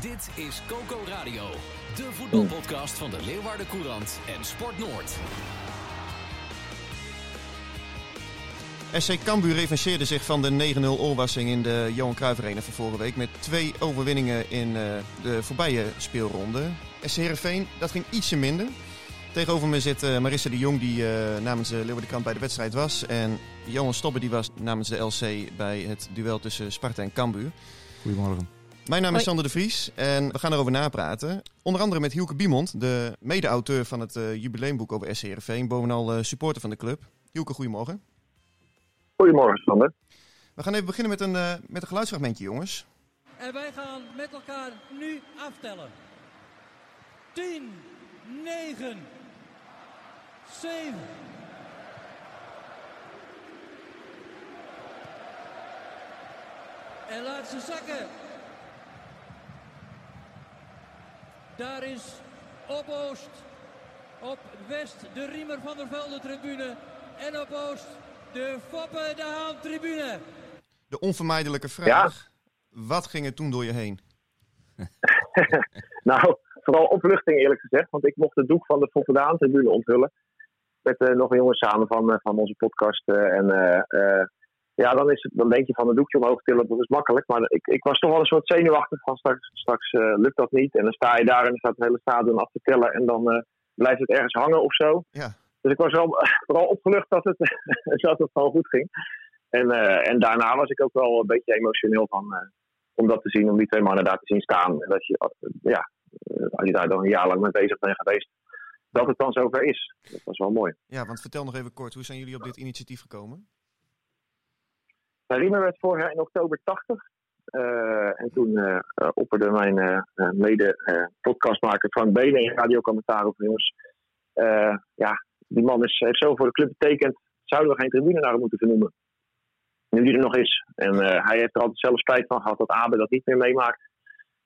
Dit is Coco Radio, de voetbalpodcast van de Leeuwarden Courant en Sport Noord. SC Cambuur revancheerde zich van de 9-0 oorwassing in de Johan Cruijff Arena van vorige week met twee overwinningen in uh, de voorbije speelronde. SC Heerenveen, dat ging ietsje minder. Tegenover me zit uh, Marissa de Jong die uh, namens de Leeuwardenkamp bij de wedstrijd was. En Johan Stobbe die was namens de LC bij het duel tussen Sparta en Cambuur. Goedemorgen. Mijn naam is Sander de Vries en we gaan erover napraten. Onder andere met Hielke Biemond, de mede-auteur van het uh, jubileumboek over SC Heerenveen. Bovenal uh, supporter van de club. Hielke, goedemorgen. Goedemorgen, Sander. We gaan even beginnen met een, uh, met een geluidsfragmentje, jongens. En wij gaan met elkaar nu aftellen. 10, 9, 7. En laat ze zakken. Daar is op Oost, op West de Riemer van der Velde tribune en op Oost de Foppe de Haan tribune. De onvermijdelijke vraag, ja? wat ging er toen door je heen? nou, vooral opluchting eerlijk gezegd, want ik mocht het doek van de Foppe de Haan tribune onthullen. Met uh, nog een jongen samen van, uh, van onze podcast. Uh, en ja, dan, is het, dan denk je van een doekje omhoog tillen, dat is makkelijk. Maar ik, ik was toch wel een soort zenuwachtig van straks, straks uh, lukt dat niet. En dan sta je daar en dan staat het hele stadion af te tellen en dan uh, blijft het ergens hangen of zo. Ja. Dus ik was wel, vooral opgelucht dat het, dat het gewoon goed ging. En, uh, en daarna was ik ook wel een beetje emotioneel van, om dat te zien, om die twee mannen daar te zien staan. En dat je, ja, als je daar dan een jaar lang mee bezig bent geweest, dat het dan zover is. Dat was wel mooi. Ja, want vertel nog even kort, hoe zijn jullie op dit initiatief gekomen? Riemer werd vorig jaar in oktober 80. Uh, en toen uh, opperde mijn mede-podcastmaker Frank Benen in radiocommentaar over jongens. ja, die man is, heeft zo voor de club betekend. Zouden we geen tribune naar hem moeten vernoemen? Nu die er nog is. En hij heeft er altijd zelf spijt van gehad dat Abe dat niet meer meemaakt.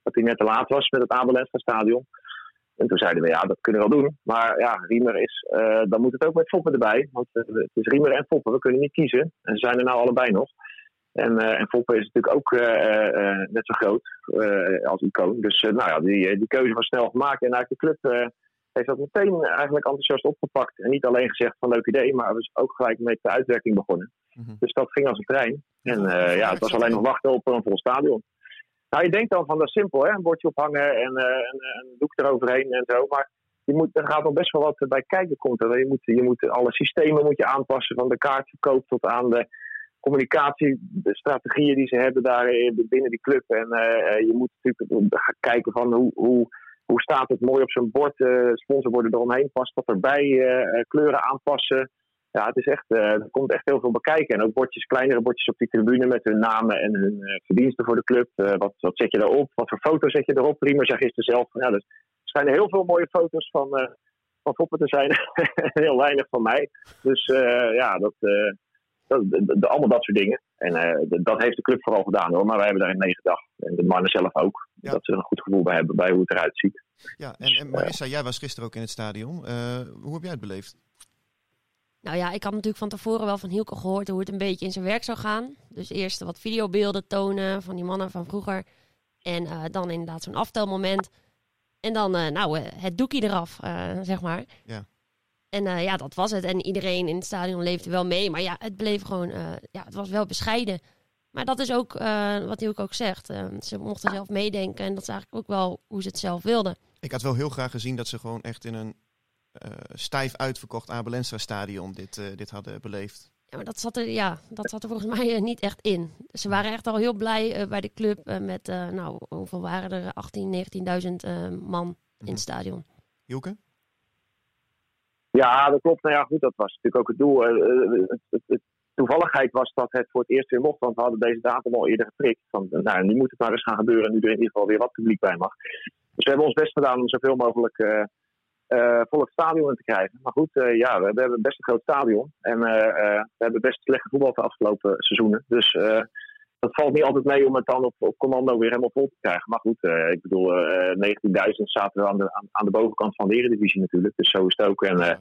Dat hij net te laat was met het Abe Lenstra stadion. En toen zeiden we, ja, dat kunnen we wel doen. Maar ja, Riemer is, dan moet het ook met Foppen erbij. Want het is Riemer en Foppen, we kunnen niet kiezen. En ze zijn er nou allebei nog. En, uh, en is natuurlijk ook net zo groot als icoon. Dus nou ja, die, die keuze was snel gemaakt. En eigenlijk de club heeft dat meteen eigenlijk enthousiast opgepakt. En niet alleen gezegd van leuk idee, maar we zijn ook gelijk met de uitwerking begonnen. Mm -hmm. Dus dat ging als een trein. En ja, het was alleen nog wachten op een vol stadion. Nou, je denkt dan van dat is simpel, hè? een bordje ophangen en uh, een, een doek eroverheen en zo. Maar je moet, er gaat nog best wel wat bij kijken. Komt er. Je, moet, je moet alle systemen moet je aanpassen, van de kaartverkoop tot aan de communicatie, de strategieën die ze hebben daar binnen die club. En uh, je moet natuurlijk gaan kijken van hoe, hoe, hoe staat het mooi op zo'n bord. Uh, sponsorborden eromheen, past wat erbij, kleuren aanpassen. Ja, het is echt, er komt echt heel veel bekijken. En ook bordjes, kleinere bordjes op die tribune met hun namen en hun verdiensten voor de club. Wat, wat zet je daarop? Wat voor foto's zet je erop? Prima, zeg gisteren zelf. Ja, dus, er schijnen heel veel mooie foto's van, van Foppen te zijn. heel weinig van mij. Dus ja, dat, dat, dat, allemaal dat soort dingen. En dat heeft de club vooral gedaan hoor. Maar wij hebben daarin mee gedacht. En de mannen zelf ook. Ja. Dat ze er een goed gevoel bij hebben bij hoe het eruit ziet. Ja, en, en Marissa, jij was gisteren ook in het stadion. hoe heb jij het beleefd? Nou ja, ik had natuurlijk van tevoren wel van Hielke gehoord hoe het een beetje in zijn werk zou gaan. Dus eerst wat videobeelden tonen van die mannen van vroeger. En uh, dan inderdaad zo'n aftelmoment. En dan, uh, nou, uh, het doekje eraf, zeg maar. Ja. En ja, dat was het. En iedereen in het stadion leefde wel mee. Maar ja, het bleef gewoon, ja, het was wel bescheiden. Maar dat is ook wat Hielke ook zegt. ze mochten zelf meedenken. En dat is eigenlijk ook wel hoe ze het zelf wilden. Ik had wel heel graag gezien dat ze gewoon echt in een stijf uitverkocht Abelensra stadion dit, dit hadden beleefd. Ja, maar dat zat er, ja, dat zat er volgens mij niet echt in. Ze waren echt al heel blij bij de club met, nou, hoeveel waren er? 18, 19.000 man in het Mhm. stadion. Hielke? Ja, dat klopt. Nou ja, goed, dat was natuurlijk ook het doel. Het, het, het, toevalligheid was dat het voor het eerst weer mocht, want we hadden deze datum al eerder geprikt. Van, nou, nu moet het maar eens gaan gebeuren, nu er in ieder geval weer wat publiek bij mag. Dus we hebben ons best gedaan om zoveel mogelijk uh, vol het stadion in te krijgen. Maar goed, uh, ja, we, hebben best een groot stadion. En uh, we hebben best slecht gevoetbald de afgelopen seizoenen. Dus dat valt niet altijd mee om het dan op, op commando weer helemaal vol te krijgen. Maar goed, ik bedoel, 19.000 zaten we aan de, aan, aan, de bovenkant van de Eredivisie natuurlijk. Dus zo is het ook. En,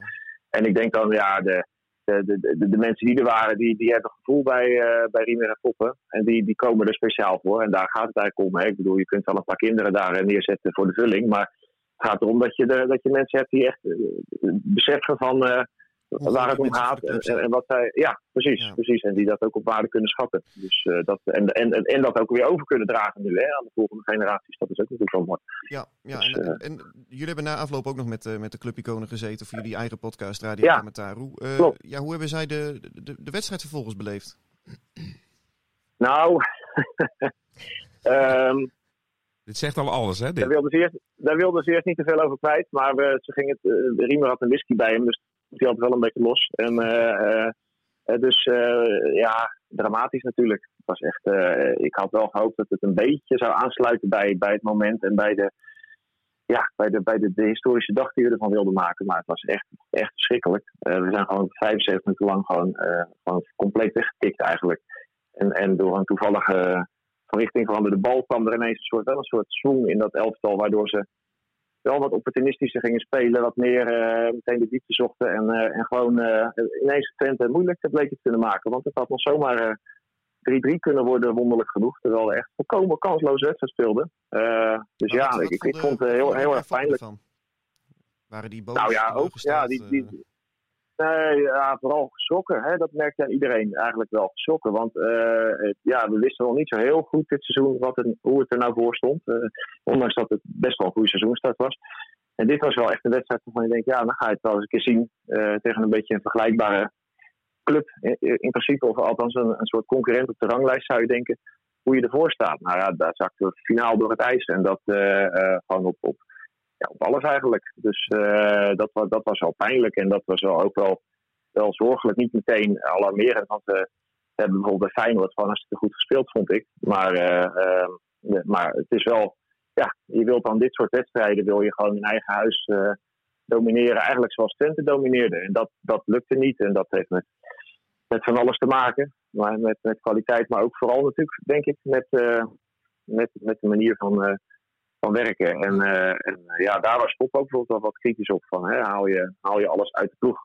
en ik denk dan, ja, de, de, de, de, mensen die er waren, die, die hebben gevoel bij, eh bij Riemer en Poppen. En die, die komen er speciaal voor. En daar gaat het eigenlijk om. Hè. Ik bedoel, je kunt wel een paar kinderen daar eh, neerzetten voor de vulling. Maar het gaat erom dat je, de, dat je mensen hebt die echt eh, beseffen van eh, waar het om gaat. En, wat zij, ja, precies, Ja. precies. En die dat ook op waarde kunnen schatten. Dus, eh, dat, en, en, en, en dat ook weer over kunnen dragen nu hè, aan de volgende generaties. Dat is ook natuurlijk wel mooi. Ja, ja Dus, en, eh, en jullie hebben na afloop ook nog met, eh, met de clubiconen gezeten voor jullie eigen podcast Radio Ja. Commentaar. Hoe, eh, Klopt. ja, hoe hebben zij de, de, de wedstrijd vervolgens beleefd? Nou, ehm, Dit zegt al alles, hè? Daar Dit. wilden, ze eerst, daar wilden ze eerst niet te veel over kwijt. Maar we, ze gingen het, Riemer had een whisky bij hem, dus die had wel een beetje los. En, eh, eh, eh, dus ja, dramatisch natuurlijk. Het was echt, ik had wel gehoopt dat het een beetje zou aansluiten bij, bij het moment en bij, de, ja, bij, de, bij de, de historische dag die we ervan wilden maken. Maar het was echt, echt verschrikkelijk. We zijn gewoon 75 minuten lang gewoon, gewoon compleet weggetikt eigenlijk. En, en door een toevallige van richting veranderde bal kwam er ineens een soort, wel een soort swing in dat elftal, waardoor ze wel wat opportunistischer gingen spelen, wat meer eh, meteen de diepte zochten en, eh, en gewoon eh, ineens Twente moeilijk bleek te kunnen maken. Want het had nog zomaar eh, 3-3 kunnen worden, wonderlijk genoeg, terwijl we echt volkomen kansloze wedstrijd speelden. Dus ja, ik, ik, vond het heel, heel erg pijnlijk. Waren die boos? Nou ja, ook. Ja, die, die, nee, ja, vooral geschrokken. Hè? Dat merkte aan iedereen eigenlijk wel geschrokken. Want eh, het- ja, we wisten nog niet zo heel goed dit seizoen wat er, hoe het er nou voor stond. Eh, ondanks dat het best wel een goede seizoenstart was. En dit was wel echt een wedstrijd waarvan je denkt, ja, dan ga je het wel eens een keer zien. eh, tegen een beetje een vergelijkbare club. In, in principe, of althans een, een soort concurrent op de ranglijst zou je denken. Hoe je ervoor staat. Nou ja, daar zakte we finaal door het ijs. En dat gewoon op, op ja, op alles eigenlijk. Dus eh, dat, dat was wel pijnlijk en dat was wel ook wel, wel zorgelijk. Niet meteen alarmerend, want we hebben bijvoorbeeld bij Feyenoord gewoon hartstikke goed gespeeld, vond ik. Maar, eh, eh, ja, maar het is wel, ja, je wilt dan dit soort wedstrijden, wil je gewoon in eigen huis eh, domineren. Eigenlijk zoals Twente domineerde. En dat, dat lukte niet en dat heeft met, met van alles te maken. Maar met, met kwaliteit, maar ook vooral natuurlijk, denk ik, met, met, met de manier van... van werken. En, eh, en eh, ja, daar was Pop ook bijvoorbeeld wel wat kritisch op. Van, hè, haal, je, haal je alles uit de ploeg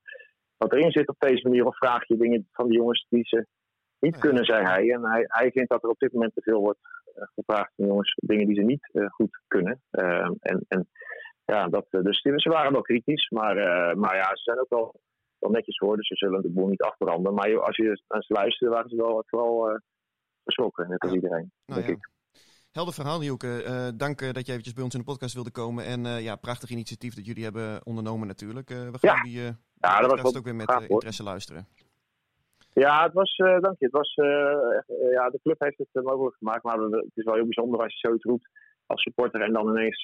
wat erin zit op deze manier? Of vraag je dingen van de jongens die ze niet Ja. kunnen, zei hij. En hij, hij vindt dat er op dit moment te veel wordt eh, gevraagd van jongens dingen die ze niet goed kunnen. Ehm, en, en ja, dat, dus ze waren wel kritisch. Maar, maar ja, ze zijn ook wel, wel netjes voor. Dus ze zullen de boel niet afbranden. Maar als je naar ze luisterde, waren ze wel vooral geschrokken. Net als iedereen, Nou denk ja. ik. Helder verhaal, Hielke. Eh dank eh, dat je eventjes bij ons in de podcast wilde komen. En eh, ja, prachtig initiatief dat jullie hebben ondernomen natuurlijk. We gaan Ja. jullie eh Ja, dat was ook weer met interesse luisteren. Ja, het was, dank je. Het was, echt, ja, de club heeft het mogelijk gemaakt. Maar het is wel heel bijzonder als je zoiets roept als supporter en dan ineens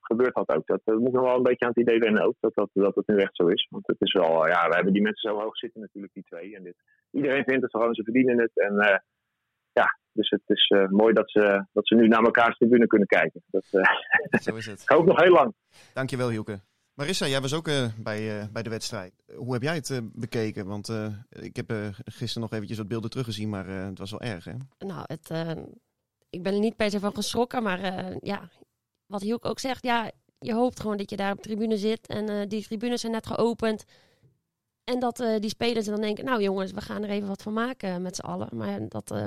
gebeurt dat ook. Dat, dat moet nog wel een beetje aan het idee wennen ook, dat, dat, dat het nu echt zo is. Want het is wel, ja, we hebben die mensen zo hoog zitten natuurlijk, die twee. En dit, iedereen vindt het gewoon, ze verdienen het. En ja, dus het is eh, mooi dat ze, dat ze nu naar elkaars tribune kunnen kijken. Dat, eh, Zo is het. ik hoop nog heel lang. Dankjewel, Hielke. Marissa, jij was ook eh, bij, eh, bij de wedstrijd. Hoe heb jij het bekeken? Want eh, ik heb eh, gisteren nog eventjes wat beelden teruggezien, maar eh, het was wel erg, hè? Nou, het, eh, ik ben er niet per se van geschrokken, maar eh, ja, wat Hielke ook zegt, ja, je hoopt gewoon dat je daar op de tribune zit en eh, die tribunes zijn net geopend. En dat eh, die spelers dan denken, nou jongens, we gaan er even wat van maken met z'n allen. Maar dat eh,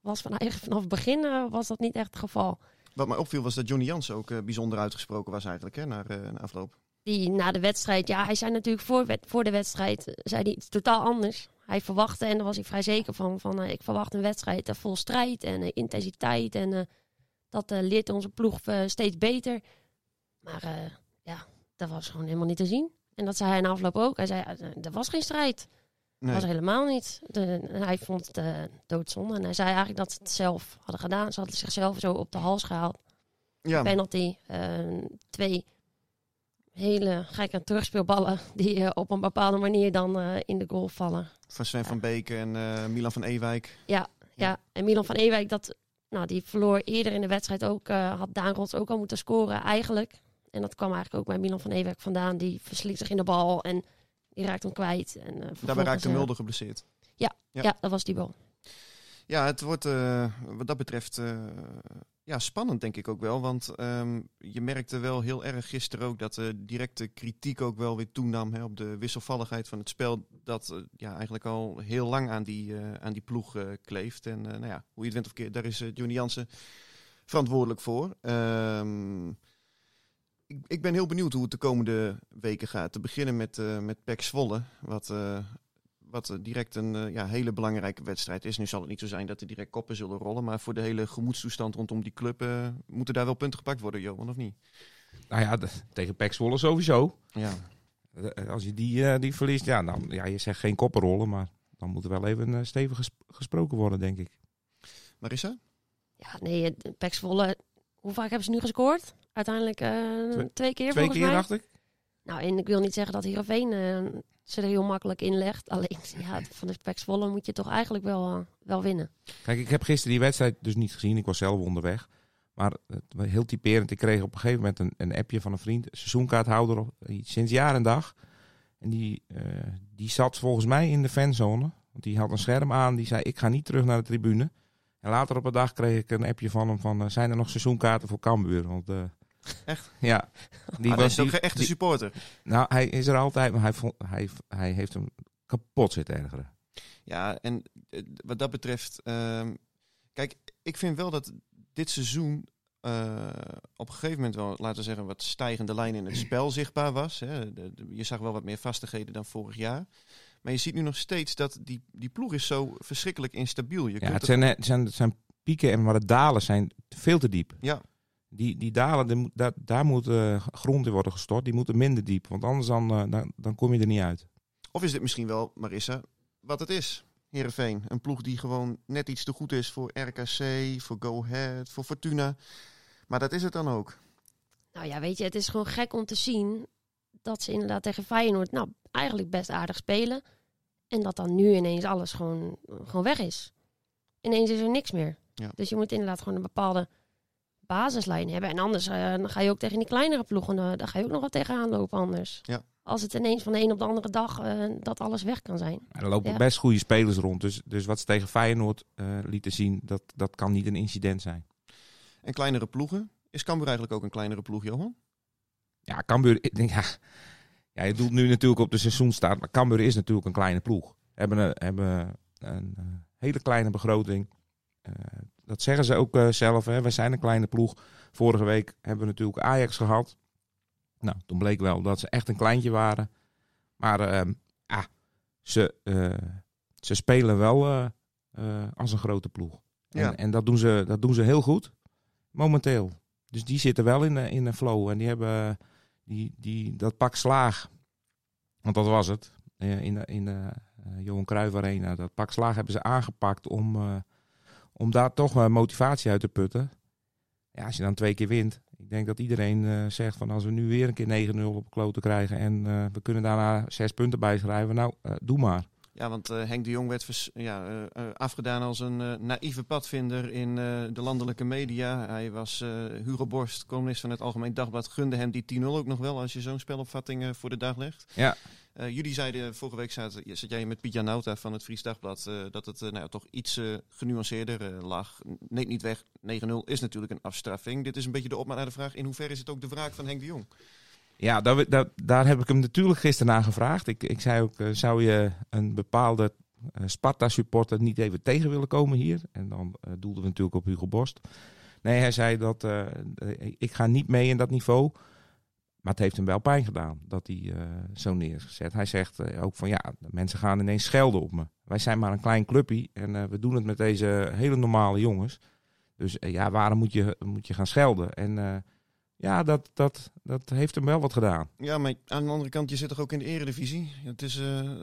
was van, eigenlijk vanaf het begin eh, was dat niet echt het geval. Wat mij opviel was dat Johnny Jans ook eh, bijzonder uitgesproken was eigenlijk, hè, naar, eh, na afloop. Die na de wedstrijd, ja, hij zei natuurlijk voor, voor de wedstrijd, zei hij iets totaal anders. Hij verwachtte, en daar was ik vrij zeker van, van ik verwacht een wedstrijd vol strijd en intensiteit. En dat leert onze ploeg steeds beter. Maar ja, dat was gewoon helemaal niet te zien. En dat zei hij na afloop ook. Hij zei, er was geen strijd. Nee. Dat was helemaal niet. De, hij vond het eh, doodzonde. En hij zei eigenlijk dat ze het zelf hadden gedaan. Ze hadden zichzelf zo op de hals gehaald Ja, penalty. eh, twee hele gekke terugspeelballen die eh, op een bepaalde manier dan eh, in de goal vallen. van Sven van Beek en Milan van Ewijk. Ja, en Milan van Ewijk, dat, nou, die verloor eerder in de wedstrijd ook. had Daan Rots ook al moeten scoren eigenlijk. En dat kwam eigenlijk ook bij Milan van Ewijk vandaan. Die versliet zich in de bal en die raakt hem kwijt. En, eh, Daarbij raakte eh, Mulder geblesseerd. Ja. Ja, dat was die bal. Ja, het wordt eh, wat dat betreft ja, spannend denk ik ook wel. Want ehm, je merkte wel heel erg gisteren ook dat de directe kritiek ook wel weer toenam hè, op de wisselvalligheid van het spel. Dat ja, eigenlijk al heel lang aan die, aan die ploeg kleeft. En nou ja, hoe je het went of keer, daar is Johnny Jansen verantwoordelijk voor. Ehm, ik, ik, ben heel benieuwd hoe het de komende weken gaat. Te beginnen met, met Pek Zwolle, wat wat direct een uh, ja, hele belangrijke wedstrijd is. Nu zal het niet zo zijn dat er direct koppen zullen rollen. Maar voor de hele gemoedstoestand rondom die club uh, moeten daar wel punten gepakt worden, Johan, of niet? Nou ja, tegen Pek Zwolle sowieso. Ja. Eh, als je die, die verliest, ja, dan, ja, je zegt geen koppen rollen. Maar dan moet er wel even stevig gesproken worden, denk ik. Marissa? Ja, nee, Pek Zwolle... Hoe vaak hebben ze nu gescoord? Uiteindelijk twee, twee, keer, Twee keer, mij. dacht ik. Nou, en ik wil niet zeggen dat Heerenveen ze er heel makkelijk in legt. Alleen ja, van de Pek Zwolle moet je toch eigenlijk wel, uh, wel winnen. Kijk, ik heb gisteren die wedstrijd dus niet gezien. Ik was zelf onderweg. Maar heel typerend, ik kreeg op een gegeven moment een, een appje van een vriend. Seizoenkaarthouder sinds jaar en dag. En die, uh, die zat volgens mij in de fanzone. Want die had een scherm aan. Die zei, ik ga niet terug naar de tribune. En later op een dag kreeg ik een appje van hem van... Uh, zijn er nog seizoenkaarten voor Cambuur? Want Echt? Ja. Die ah, was ook geen echte supporter. Nou, hij is er altijd, maar hij, vond, hij, hij heeft hem kapot zitten ergeren. Ja, en eh, wat dat betreft... Uh, kijk, ik vind wel dat dit seizoen uh, op een gegeven moment wel, laten we zeggen, wat stijgende lijn in het spel zichtbaar was. Hè. De, de, je zag wel wat meer vastigheden dan vorig jaar. Maar je ziet nu nog steeds dat die, die ploeg is zo verschrikkelijk instabiel. Je ja, het zijn, het, zijn, het zijn pieken en maar de dalen zijn veel te diep. Ja, die, die dalen, daar, daar moet uh, grond in worden gestort. Die moeten minder diep, want anders dan, uh, dan, dan, kom je er niet uit. Of is dit misschien wel, Marissa, wat het is? Heerenveen, een ploeg die gewoon net iets te goed is voor RKC, voor Go Ahead, voor Fortuna. Maar dat is het dan ook. Nou ja, weet je, het is gewoon gek om te zien dat ze inderdaad tegen Feyenoord nou eigenlijk best aardig spelen. En dat dan nu ineens alles gewoon, gewoon weg is. Ineens is er niks meer. Ja. Dus je moet inderdaad gewoon een bepaalde basislijn hebben. En anders uh, dan ga je ook tegen die kleinere ploegen, uh, daar ga je ook nog wat tegenaan lopen anders. Ja. Als het ineens van de een op de andere dag uh, dat alles weg kan zijn. er lopen ja. best goede spelers rond. Dus, dus wat ze tegen Feyenoord lieten zien, dat, dat kan niet een incident zijn. En kleinere ploegen? Is Cambuur eigenlijk ook een kleinere ploeg, Johan? Ja, Cambuur... Ja, ja, je doelt nu natuurlijk op de seizoenstaat, maar Cambuur is natuurlijk een kleine ploeg. Hebben een, hebben een hele kleine begroting. Dat zeggen ze ook uh, zelf. Hè. Wij zijn een kleine ploeg. Vorige week hebben we natuurlijk Ajax gehad. Nou, toen bleek wel dat ze echt een kleintje waren. Maar uh, ah, ze, uh, ze spelen wel uh, als een grote ploeg. Ja. En, en, dat, doen ze, dat doen ze heel goed. Momenteel. Dus die zitten wel in, in een flow. En die hebben die, die, dat pak slaag. Want dat was het. In de, in de Johan Cruijff Arena. Dat pak slaag hebben ze aangepakt om om daar toch motivatie uit te putten. Ja, als je dan twee keer wint. Ik denk dat iedereen uh, zegt van als we nu weer een keer 9-0 op kloten krijgen en uh, we kunnen daarna zes punten bijschrijven. Nou, doe maar. Ja, want Henk de Jong werd ja, afgedaan als een naïeve padvinder in de landelijke media. Hij was Hugo Borst, columnist van het Algemeen Dagblad, gunde hem die 10-0 ook nog wel als je zo'n spelopvatting voor de dag legt. Ja. Uh, jullie zeiden vorige week zat, zat jij met Piet Nauta van het Fries Dagblad uh, dat het uh, nou, toch iets genuanceerder lag. Neemt niet weg, 9-0 is natuurlijk een afstraffing. Dit is een beetje de opmaat naar de vraag: in hoeverre is het ook de wraak van Henk de Jong? Ja, daar, daar, daar heb ik hem natuurlijk gisteren naar gevraagd. Ik, ik zei ook: zou je een bepaalde Sparta-supporter niet even tegen willen komen hier? En dan doelden we natuurlijk op Hugo Borst. Nee, hij zei dat ik ga niet mee in dat niveau. Maar het heeft hem wel pijn gedaan dat hij uh, zo neergezet. Hij zegt uh, ook van ja, mensen gaan ineens schelden op me. Wij zijn maar een klein clubje en uh, we doen het met deze hele normale jongens. Dus ja, waarom moet je, moet je gaan schelden? En ja, dat, dat, dat heeft hem wel wat gedaan. Ja, maar aan de andere kant, je zit toch ook in de eredivisie? Het is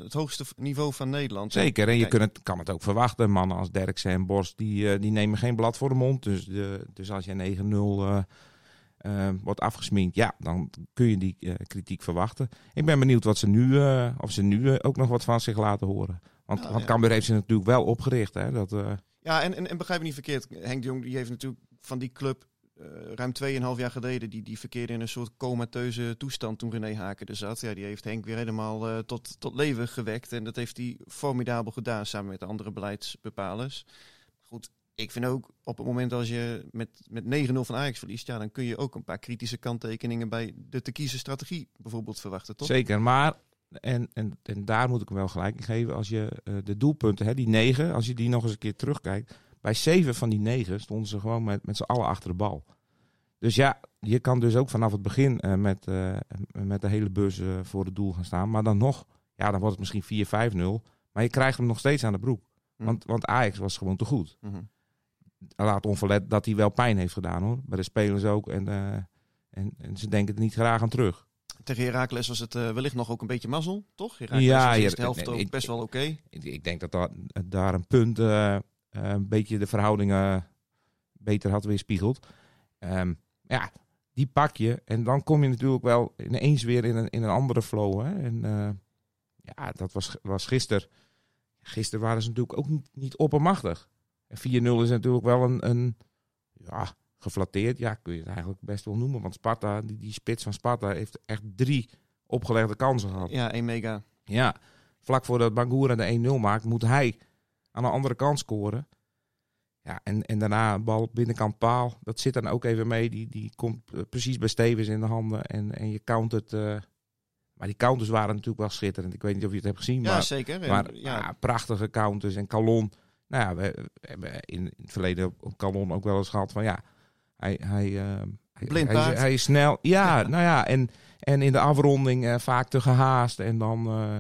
het hoogste niveau van Nederland. Zeker, en je kunt het, kan het ook verwachten. Mannen als Derksen en Borst, die, die nemen geen blad voor de mond. Dus, de, dus als je 9-0 uh, wordt afgesminkt, ja, dan kun je die uh, kritiek verwachten. Ik ben benieuwd wat ze nu, uh, of ze nu ook nog wat van zich laten horen. Want, oh, want ja. Cambuur heeft ze natuurlijk wel opgericht. Hè, dat, Ja, en, en, en begrijp me niet verkeerd. Henk de Jong die heeft natuurlijk van die club ruim 2,5 jaar geleden, die, die verkeerde in een soort comateuze toestand toen René Haken er zat. Ja, die heeft Henk weer helemaal tot, tot leven gewekt. En dat heeft hij formidabel gedaan samen met de andere beleidsbepalers. Goed, ik vind ook op het moment als je met, met 9-0 van Ajax verliest, ja, dan kun je ook een paar kritische kanttekeningen bij de te kiezen strategie bijvoorbeeld verwachten, toch? Zeker, maar en, en, en daar moet ik hem wel gelijk in geven. Als je eh, de doelpunten, hè, die negen, als je die nog eens een keer terugkijkt. Bij zeven van die negen stonden ze gewoon met, met z'n allen achter de bal. Dus ja, je kan dus ook vanaf het begin eh, met, eh, met de hele bus voor het doel gaan staan. Maar dan nog, ja, dan wordt het misschien 4-5-0. Maar je krijgt hem nog steeds aan de broek. Hm. Want, want Ajax was gewoon te goed. Mhm. Laat onverlet dat hij wel pijn heeft gedaan hoor. Bij de spelers ook. En, eh, en, en ze denken er niet graag aan terug. Tegen Heracles was het eh, wellicht nog ook een beetje mazzel, toch? Heracles Ja, was de helft ook best wel oké. Ik, ik denk dat dat, daar een punt eh, een beetje de verhoudingen beter had weerspiegeld. Ehm ja, die pak je en dan kom je natuurlijk wel ineens weer in een, in een andere flow. Hè? En ja, dat was, was gisteren. Gisteren waren ze natuurlijk ook niet, niet oppermachtig. En 4-0 is natuurlijk wel een, een ja, geflatteerd, ja, kun je het eigenlijk best wel noemen. Want Sparta, die, die spits van Sparta heeft echt drie opgelegde kansen gehad. Ja, een mega. Ja, vlak voordat Bangura de 1-0 maakt, moet hij aan de andere kant scoren. Ja, en, en daarna een bal binnenkant paal. Dat zit dan ook even mee. Die, die komt precies bij Stevens in de handen. En, en je countert. eh maar die counters waren natuurlijk wel schitterend. Ik weet niet of je het hebt gezien. Ja, maar zeker. En, maar ja, ja, prachtige counters. En Calon. Nou ja, we, hebben in, het verleden op- Calon ook wel eens gehad van ja. Hij, hij, eh, hij, Blind hij, is- paard. hij is snel. Ja, nou ja. En, en in de afronding eh, vaak te gehaast. En dan eh,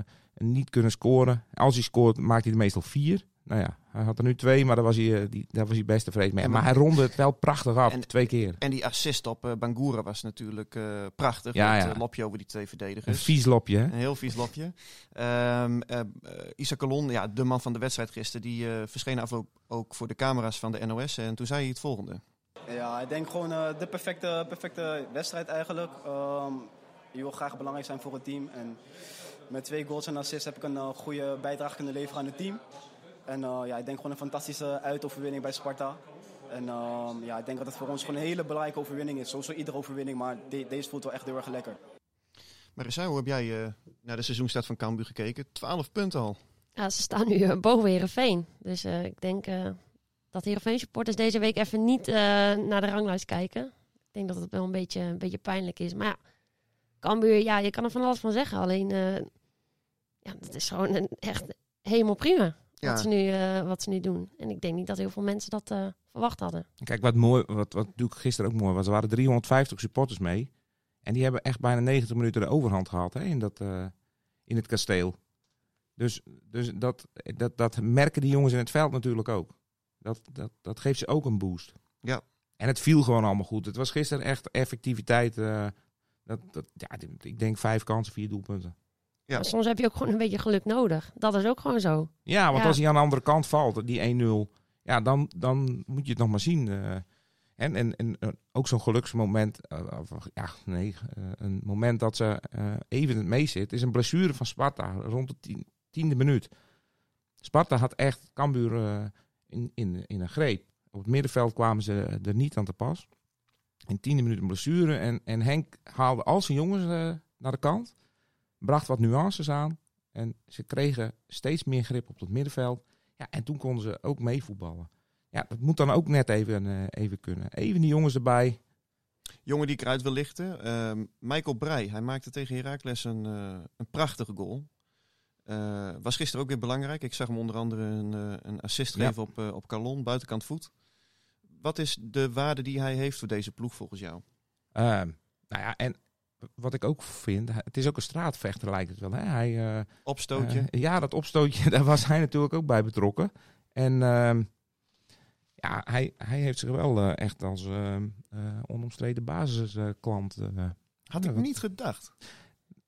niet kunnen scoren. Als hij scoort, maakt hij er meestal vier. Nou ja, hij had er nu twee, maar daar was hij, eh, die, daar was hij best tevreden mee. En maar hij ronde het wel prachtig af, En- twee keer. en die assist op eh, Bangura was natuurlijk eh, prachtig. Ja, met ja. lopje over die twee Een verdedigers. vies lopje, hè? Een heel vies lopje. Ehm eh, eh, Issa Colon, ja, de man van de wedstrijd gisteren, die eh, verscheen af ook, ook voor de camera's van de NOS. En toen zei hij het volgende. Ja, ik denk gewoon eh, de perfecte, perfecte wedstrijd eigenlijk. Ehm, je wil graag belangrijk zijn voor het team. En met twee goals en assists heb ik een goede bijdrage kunnen leveren aan het team. En eh, ja, ik denk gewoon een fantastische uitoverwinning bij Sparta. En ehm, ja, ik denk dat het voor ons gewoon een hele belangrijke overwinning is. Sowieso iedere overwinning, maar de- deze voelt wel echt heel erg lekker. Marissa, hoe heb jij eh, naar de seizoenstart van Cambuur gekeken? 12 punten al. Ja, ze staan nu eh, boven Heerenveen. Dus eh, ik denk eh, dat Heerenveen supporters deze week even niet eh, naar de ranglijst kijken. Ik denk dat het wel een beetje, een beetje pijnlijk is. Maar ja, Cambuur, ja, je kan er van alles van zeggen. Alleen, eh ja, dat is gewoon een, echt helemaal prima Ja. wat, ze nu, eh, wat ze nu doen. En ik denk niet dat heel veel mensen dat eh, verwacht hadden. Kijk, wat, mooi, wat, wat natuurlijk gisteren ook mooi was, er waren 350 supporters mee. En die hebben echt bijna 90 minuten de overhand gehad hè, in, dat, eh, in het kasteel. Dus, dus dat, dat, dat merken die jongens in het veld natuurlijk ook. Dat, dat, dat geeft ze ook een boost. Ja. En het viel gewoon allemaal goed. Het was gisteren echt effectiviteit. eh, dat, dat, ja, ik denk vijf kansen, vier doelpunten. Ja. Maar soms heb je ook gewoon een beetje geluk nodig. Dat is ook gewoon zo. Ja, want Ja. als hij aan de andere kant valt, die 1-0, ja, dan, dan moet je het nog maar zien. eh. en, en, en eh, ook zo'n geluksmoment, eh, of, ja, nee, een moment dat ze even het meest zit, is een blessure van Sparta rond de tien, tiende minuut. Sparta had echt Cambuur in, in, in een greep. Op het middenveld kwamen ze er niet aan te pas. In tiende minuut een blessure en, en Henk haalde al zijn jongens naar de kant, bracht wat nuances aan. En ze kregen steeds meer grip op het middenveld. Ja, en toen konden ze ook meevoetballen. Ja, dat moet dan ook net even, eh, even kunnen. Even die jongens erbij. Jongen die ik eruit wil lichten. ehm, Michael Breij, hij maakte tegen Heracles een, eh, een prachtige goal. Eh, was gisteren ook weer belangrijk. Ik zag hem onder andere een, een assist Ja. geven op, op Calon, buitenkant voet. Wat is de waarde die hij heeft voor deze ploeg volgens jou? Ehm, nou ja, en wat ik ook vind, het is ook een straatvechter lijkt het wel. Hè? Hij, eh, Opstootje. eh, ja, dat opstootje, daar was hij natuurlijk ook bij betrokken. En ehm, ja, hij, hij heeft zich wel eh, echt als ehm, eh, onomstreden basisklant. eh, Had ik niet gedacht.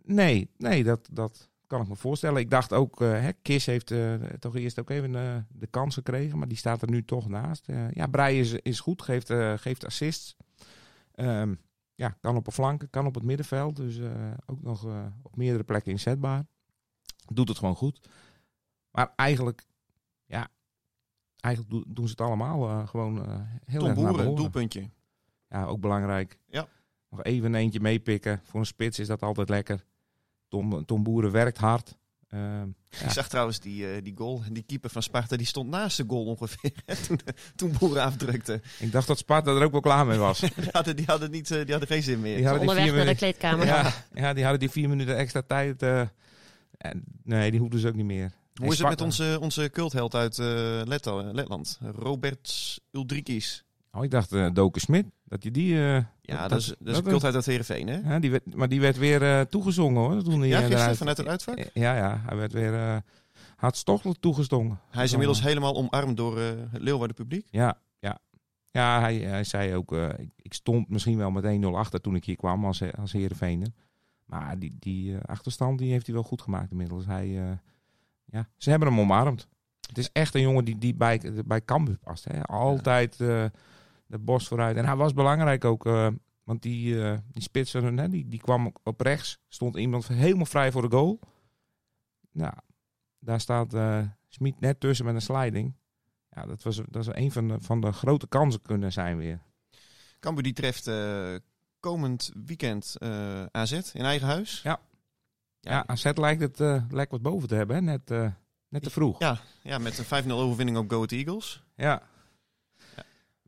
Nee, nee, dat, dat kan ik me voorstellen. Ik dacht ook, eh hè, Kis heeft eh, toch eerst ook even eh, de kans gekregen, maar die staat er nu toch naast. Eh, ja, Breij is, is goed, geeft, eh, geeft assists. Ehm, ja, kan op de flanken, kan op het middenveld. Dus eh, ook nog eh, op meerdere plekken inzetbaar. Doet het gewoon goed. Maar eigenlijk, ja, eigenlijk doen- doen ze het allemaal eh, gewoon heel Tom erg naar Boeren, behoren. doelpuntje. Ja, ook belangrijk. Ja. Nog even een eentje meepikken. Voor een spits is dat altijd lekker. Tom, Tom Boeren werkt hard. Ehm, Ik zag trouwens die, eh, die goal. Die keeper van Sparta die stond naast de goal ongeveer. toen, toen Boeren afdrukte. ik dacht dat Sparta er ook wel klaar mee was. Die hadden, die hadden, niet, eh, die hadden geen zin meer. Die hadden die Onderweg vier naar de minuten, kleedkamer. ja, ja, die hadden die vier minuten extra tijd. eh, en, nee, die hoefden ze ook niet meer. Hoe is het met onze, onze cultheld uit eh, Letland? Robert Uldrikis. Oh, ik dacht uh, Doken Smit. Dat je die... eh, Ja, dat, is, dat is een dat- uit Heerenveen, hè? ja, die werd, maar die werd weer eh, toegezongen hoor. Toen Ja, gisteren eruit- vanuit het uitvak? Ja, ja, hij werd weer uh, hartstochtelijk toegezongen. Hij is inmiddels helemaal omarmd door het Leeuwarden publiek. Ja, ja. Ja, hij, hij zei ook, ik, ik stond misschien wel met 1-0 achter toen ik hier kwam als, als Heerenveener. Maar die, die achterstand die heeft hij wel goed gemaakt inmiddels. Hij, ja, ze hebben hem omarmd. Het is echt een jongen die, die bij, bij Cambuur past. Hè. Altijd de borst vooruit. En hij was belangrijk ook, eh, want die, eh die spits van hun, hè, die, die kwam op rechts. Stond iemand helemaal vrij voor de goal. Nou, daar staat eh Smit net tussen met een sliding. Ja, dat was, dat was een van de, van de grote kansen kunnen zijn weer. Cambuur die treft eh, komend weekend eh, AZ in eigen huis. Ja. Ja, AZ lijkt het uh, lijkt wat boven te hebben, hè? Net, uh, net te vroeg. Ja, ja met een 5-0 overwinning op Go Eagles. Ja.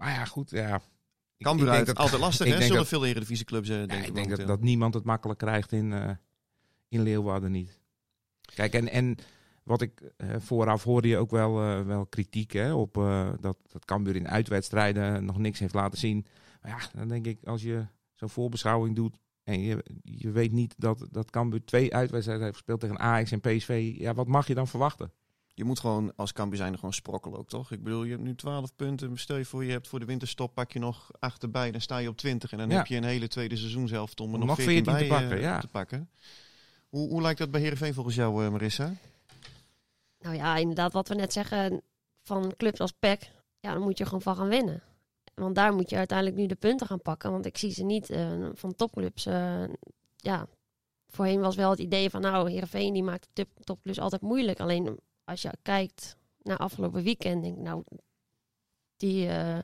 Ja. Maar ja, goed, ja. Cambuur uit, dat, altijd lastig, hè? Zullen dat, veel eredivisieclubs, uh, denk ja, ik denk dat, dat, niemand het makkelijk krijgt in, uh, in Leeuwarden niet. Kijk, en, en wat ik uh, vooraf hoorde je ook wel, uh, wel kritiek hè, op dat, dat Cambuur in uitwedstrijden nog niks heeft laten zien. Maar ja, dan denk ik, als je zo'n voorbeschouwing doet en je, je weet niet dat, dat Cambuur twee uitwedstrijden heeft gespeeld tegen Ajax en PSV, ja, wat mag je dan verwachten? Je moet gewoon als zijn gewoon sprokkelen ook, toch? Ik bedoel, je hebt nu 12 punten. Stel je voor, je hebt voor de winterstop, pak je nog achterbij, dan sta je op 20. En dan ja. heb je een hele tweede seizoenshelft om er nog, nog 14, 14 bij te pakken. Ja. te pakken. Hoe, hoe lijkt dat bij Heerenveen volgens jou, uh, Marissa? Nou ja, inderdaad, wat we net zeggen van clubs als PEC, ja, dan moet je gewoon van gaan winnen. Want daar moet je uiteindelijk nu de punten gaan pakken. Want ik zie ze niet uh, van topclubs. Uh, ja, voorheen was wel het idee van, nou, Heerenveen die maakt de topclubs altijd moeilijk. Alleen als je kijkt naar afgelopen weekend, denk ik, nou, die uh, 9-0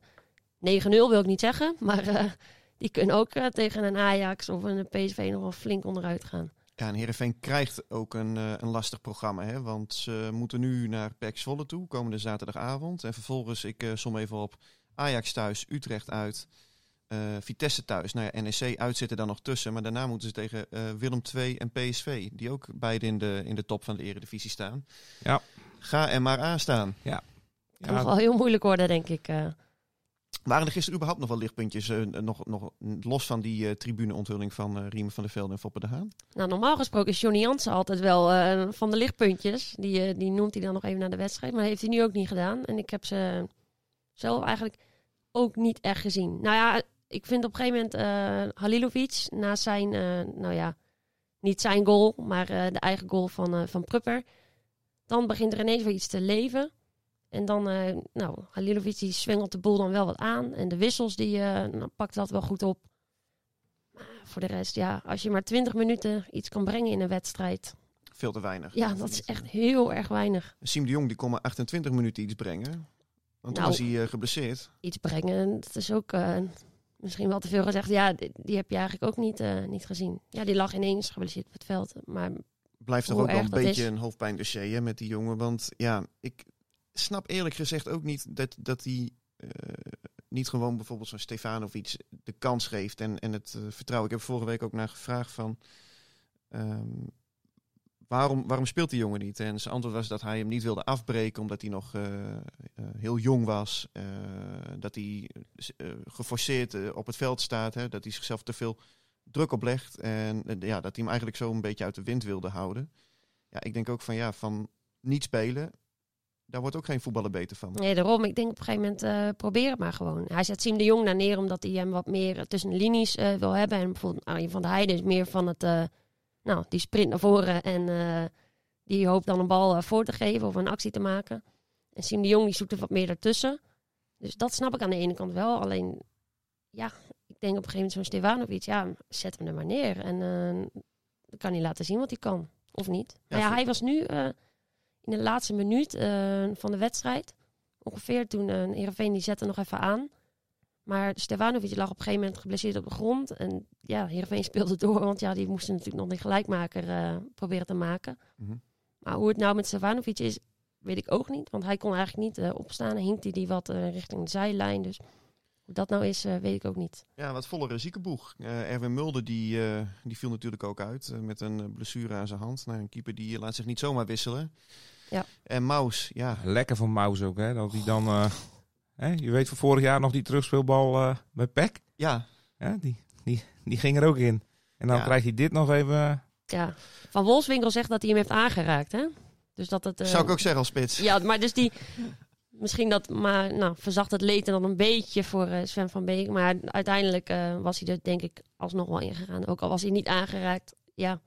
wil ik niet zeggen, maar die kunnen ook tegen een Ajax of een PSV nog wel flink onderuit gaan. Ja, en Heerenveen krijgt ook een, een lastig programma. Hè? Want ze moeten nu naar PEC Zwolle toe, komende zaterdagavond. En vervolgens, ik som even op, Ajax thuis, Utrecht uit, uh, Vitesse thuis. Nou ja, NEC uit zitten dan nog tussen. Maar daarna moeten ze tegen Willem II en PSV. Die ook beide in de, in de top van de eredivisie staan. Ja. Ga er maar aan staan. Ja. Het ja. wel heel moeilijk worden, denk ik. Waren er gisteren überhaupt nog wel lichtpuntjes, uh, nog, nog los van die uh, tribuneonthulling van uh, Riemen van der Velde en Foppe de Haan? Nou, normaal gesproken is Johnny Jansen altijd wel uh, van de lichtpuntjes. Die, die noemt hij dan nog even naar de wedstrijd, maar dat heeft hij nu ook niet gedaan. En ik heb ze zelf eigenlijk ook niet echt gezien. Nou ja, ik vind op een gegeven moment Halilovic, na zijn, nou ja, niet zijn goal, maar de eigen goal van, van Prupper. Dan begint er ineens weer iets te leven. En dan, nou, Halilovic die zwengelt de boel dan wel wat aan. En de wissels, die nou, pakt dat wel goed op. Maar voor de rest, ja, als je maar 20 minuten iets kan brengen in een wedstrijd. Veel te weinig. Ja, dat is echt heel erg weinig. Siem de Jong, die kon maar 28 minuten iets brengen. Want toen nou, was hij uh, geblesseerd. Iets brengen, dat is ook misschien wel te veel gezegd. Ja, die, die heb je eigenlijk ook niet, niet gezien. Ja, die lag ineens geblesseerd op het veld. Maar Blijft toch ook wel een beetje is. een hoofdpijndossier hè, met die jongen. Want ja, ik snap eerlijk gezegd ook niet dat, dat hij uh, niet gewoon bijvoorbeeld zo'n Stefanovic de kans geeft en, en het uh, vertrouwen. Ik heb vorige week ook naar gevraagd van um, waarom, waarom speelt die jongen niet? En zijn antwoord was dat hij hem niet wilde afbreken omdat hij nog uh, heel jong was. dat hij geforceerd op het veld staat, hè, dat hij zichzelf te veel druk oplegt en ja, dat hij hem eigenlijk zo een beetje uit de wind wilde houden. Ja, ik denk ook van ja, van niet spelen daar wordt ook geen voetballer beter van. Nee, daarom. Ik denk op een gegeven moment, uh, probeer het maar gewoon. Hij zet Siem de Jong naar neer omdat hij hem wat meer tussen de linies wil hebben. En bijvoorbeeld Arjen van der Heijden is meer van het, nou, die sprint naar voren en die hoopt dan een bal voor te geven of een actie te maken. En Siem de Jong die zoekt er wat meer ertussen. Dus dat snap ik aan de ene kant wel. Alleen, ja, ik denk op een gegeven moment zo'n Stefanovic, ja, zet hem er maar neer. En dan kan hij laten zien wat hij kan. Of niet. Ja, maar ja, hij was nu in de laatste minuut van de wedstrijd. Ongeveer toen uh, Heerenveen die zette nog even aan. Maar Stefanovic lag op een gegeven moment geblesseerd op de grond. En ja, Heerenveen speelde door. Want ja, die moesten natuurlijk nog die gelijkmaker uh, proberen te maken. Mm -hmm. Maar hoe het nou met Stefanovic is, weet ik ook niet. Want hij kon eigenlijk niet eh, opstaan. Hinkte die wat eh, richting de zijlijn. Dus hoe dat nou is, eh, weet ik ook niet. Ja, wat vollere ziekenboeg. Eh Erwin Mulder die, eh, die viel natuurlijk ook uit eh, met een eh, blessure aan zijn hand. Nou, een keeper die laat zich niet zomaar wisselen. Ja. En Maus, ja, Lekker van Maus ook, hè. Dat hij dan... eh, hè, je weet van vorig jaar nog die terugspeelbal eh, bij Peck. ja, Ja, die, die, die ging er ook in. En dan Ja. krijgt hij dit nog even... Ja. Van Wolfswinkel zegt dat hij hem heeft aangeraakt, hè? Dus dat het... eh, zou ik ook zeggen als spits. Ja, maar dus die... Misschien dat, maar nou, verzacht het leed er dan een beetje voor eh, Sven van Beek. Maar uiteindelijk eh, was hij er denk ik alsnog wel ingegaan. Ook al was hij niet aangeraakt. Ja,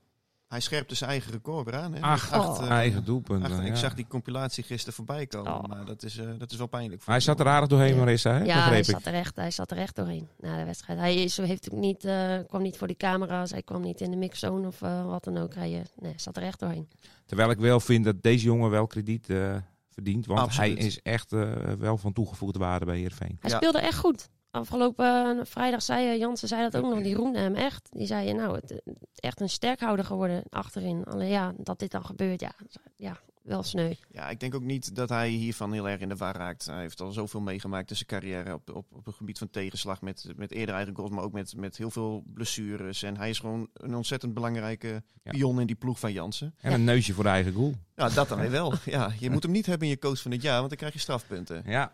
Hij scherpte zijn eigen record weer aan. Hè? Ach, Acht, oh. eh, eigen doelpunt. acht- ja. Ik zag die compilatie gisteren voorbij komen, Oh. maar dat is, eh, dat is wel pijnlijk. voor Hij zat er aardig doorheen, Ja. Marissa, hè? ja hij, ik. zat er echt, hij zat er echt doorheen na de wedstrijd. Hij is, heeft ook niet, eh, kwam niet voor de camera's. Hij kwam niet in de mixzone of eh, wat dan ook. Hij nee, zat er echt doorheen. Terwijl ik wel vind dat deze jongen wel krediet eh, verdient. Want Absoluut. hij is echt eh, wel van toegevoegde waarde bij Heerenveen. Hij Ja. speelde echt goed. Afgelopen eh, vrijdag zei eh, Jansen zei dat ook nog. Die roemde hem echt. Die zei, eh, nou, het, echt een sterkhouder geworden achterin. Alleen ja, dat dit dan gebeurt, ja, ja wel sneu. Ja, ik denk ook niet dat hij hiervan heel erg in de war raakt. Hij heeft al zoveel meegemaakt in zijn carrière op, op, op het gebied van tegenslag. Met, met eerder eigen goals, maar ook met, met heel veel blessures. En hij is gewoon een ontzettend belangrijke Ja. pion in die ploeg van Jansen. En een neusje voor de eigen goal. Ja, dat dan weer wel. Ja, je moet hem niet hebben in je coach van het jaar, want dan krijg je strafpunten. Ja,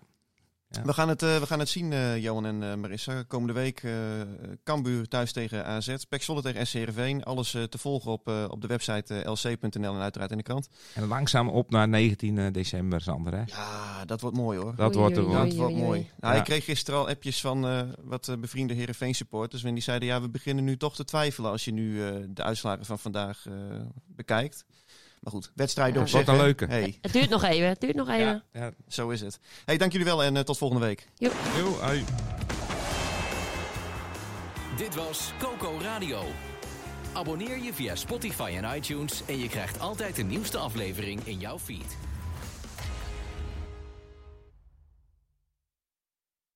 We gaan het, eh, we gaan het zien, eh, Johan en eh, Marissa. Komende week eh Cambuur thuis tegen AZ. Pek Zwolle tegen SC Heerenveen. Alles te volgen op, eh, op de website lc.nl en uiteraard in de krant. en langzaam op naar 19 december, Sander. Hè? Ja, dat wordt mooi hoor. Dat Oei, wordt er oei. Dat oei, wordt mooi. oei. Nou, Ja. Ik kreeg gisteren al appjes van eh, wat eh, bevriende Heerenveen supporters. En die zeiden, ja, we beginnen nu toch te twijfelen als je nu eh, de uitslagen van vandaag eh, bekijkt. Maar goed, wedstrijden Ja. op Wat zich. een hè. leuke. Hey, Het duurt nog even, het duurt nog even. Ja, ja. zo is het. Hey, dank jullie wel en eh, tot volgende week. Hoi. Dit was Coco Radio. Abonneer je via Spotify en iTunes en je krijgt altijd de nieuwste aflevering in jouw feed.